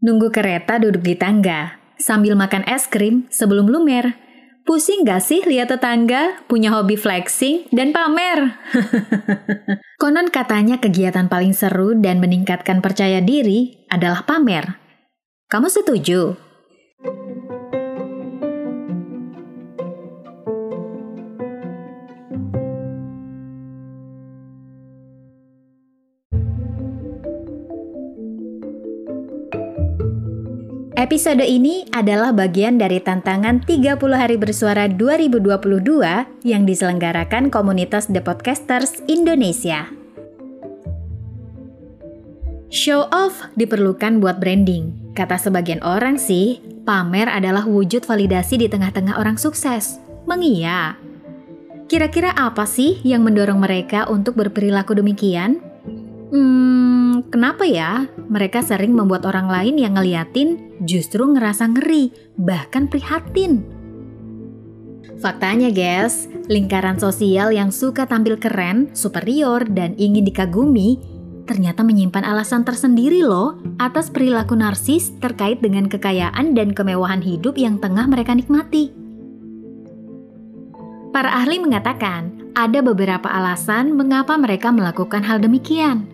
Nunggu kereta duduk di tangga, sambil makan es krim sebelum lumer. Pusing gak sih lihat tetangga punya hobi flexing dan pamer? Konon katanya kegiatan paling seru dan meningkatkan percaya diri adalah pamer. Kamu setuju? Episode ini adalah bagian dari tantangan 30 hari bersuara 2022 yang diselenggarakan komunitas The Podcasters Indonesia. Show off diperlukan buat branding. Kata sebagian orang sih, pamer adalah wujud validasi di tengah-tengah orang sukses. Mengia. Kira-kira apa sih yang mendorong mereka untuk berperilaku demikian? Hmm, kenapa ya mereka sering membuat orang lain yang ngeliatin justru ngerasa ngeri, bahkan prihatin? Faktanya guys, lingkaran sosial yang suka tampil keren, superior, dan ingin dikagumi ternyata menyimpan alasan tersendiri loh atas perilaku narsis terkait dengan kekayaan dan kemewahan hidup yang tengah mereka nikmati. Para ahli mengatakan ada beberapa alasan mengapa mereka melakukan hal demikian.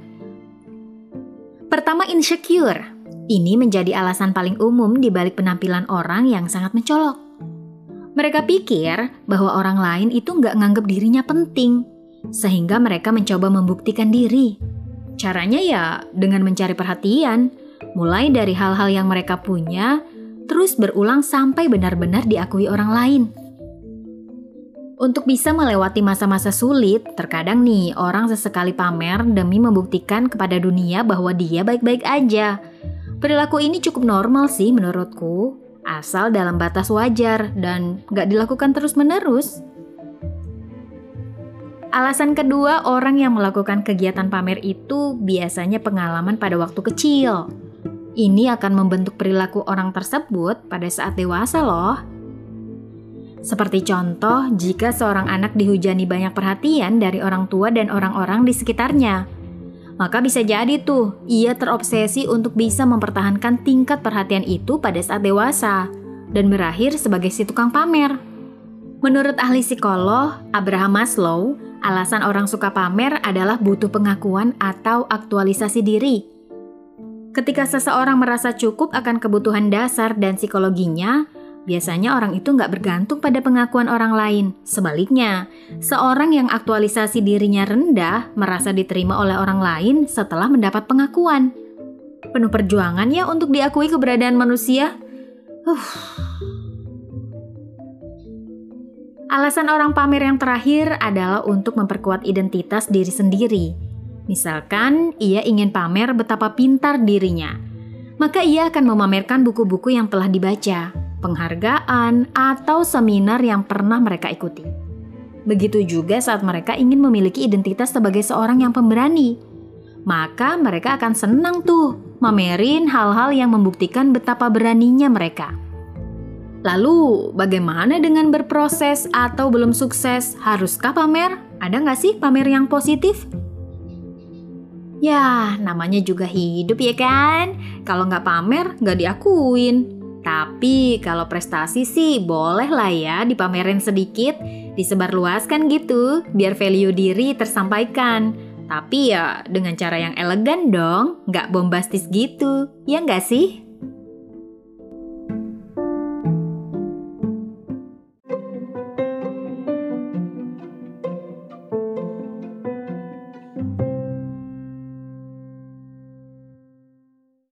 Pertama, insecure. Ini menjadi alasan paling umum di balik penampilan orang yang sangat mencolok. Mereka pikir bahwa orang lain itu nggak nganggap dirinya penting, sehingga mereka mencoba membuktikan diri. Caranya ya dengan mencari perhatian, mulai dari hal-hal yang mereka punya, terus berulang sampai benar-benar diakui orang lain. Untuk bisa melewati masa-masa sulit, terkadang nih orang sesekali pamer demi membuktikan kepada dunia bahwa dia baik-baik aja. Perilaku ini cukup normal sih menurutku, asal dalam batas wajar dan gak dilakukan terus-menerus. Alasan kedua, orang yang melakukan kegiatan pamer itu biasanya pengalaman pada waktu kecil. Ini akan membentuk perilaku orang tersebut pada saat dewasa loh. Seperti contoh, jika seorang anak dihujani banyak perhatian dari orang tua dan orang-orang di sekitarnya, maka bisa jadi tuh ia terobsesi untuk bisa mempertahankan tingkat perhatian itu pada saat dewasa dan berakhir sebagai si tukang pamer. Menurut ahli psikolog Abraham Maslow, alasan orang suka pamer adalah butuh pengakuan atau aktualisasi diri. Ketika seseorang merasa cukup akan kebutuhan dasar dan psikologinya, Biasanya orang itu nggak bergantung pada pengakuan orang lain. Sebaliknya, seorang yang aktualisasi dirinya rendah merasa diterima oleh orang lain setelah mendapat pengakuan. Penuh perjuangan ya untuk diakui keberadaan manusia. Uh. Alasan orang pamer yang terakhir adalah untuk memperkuat identitas diri sendiri. Misalkan ia ingin pamer betapa pintar dirinya, maka ia akan memamerkan buku-buku yang telah dibaca, penghargaan, atau seminar yang pernah mereka ikuti. Begitu juga saat mereka ingin memiliki identitas sebagai seorang yang pemberani. Maka mereka akan senang tuh mamerin hal-hal yang membuktikan betapa beraninya mereka. Lalu, bagaimana dengan berproses atau belum sukses? Haruskah pamer? Ada nggak sih pamer yang positif? Ya, namanya juga hidup ya kan? Kalau nggak pamer, nggak diakuin. Tapi kalau prestasi sih boleh lah ya dipamerin sedikit, disebarluaskan gitu, biar value diri tersampaikan. Tapi ya dengan cara yang elegan dong, nggak bombastis gitu, ya nggak sih?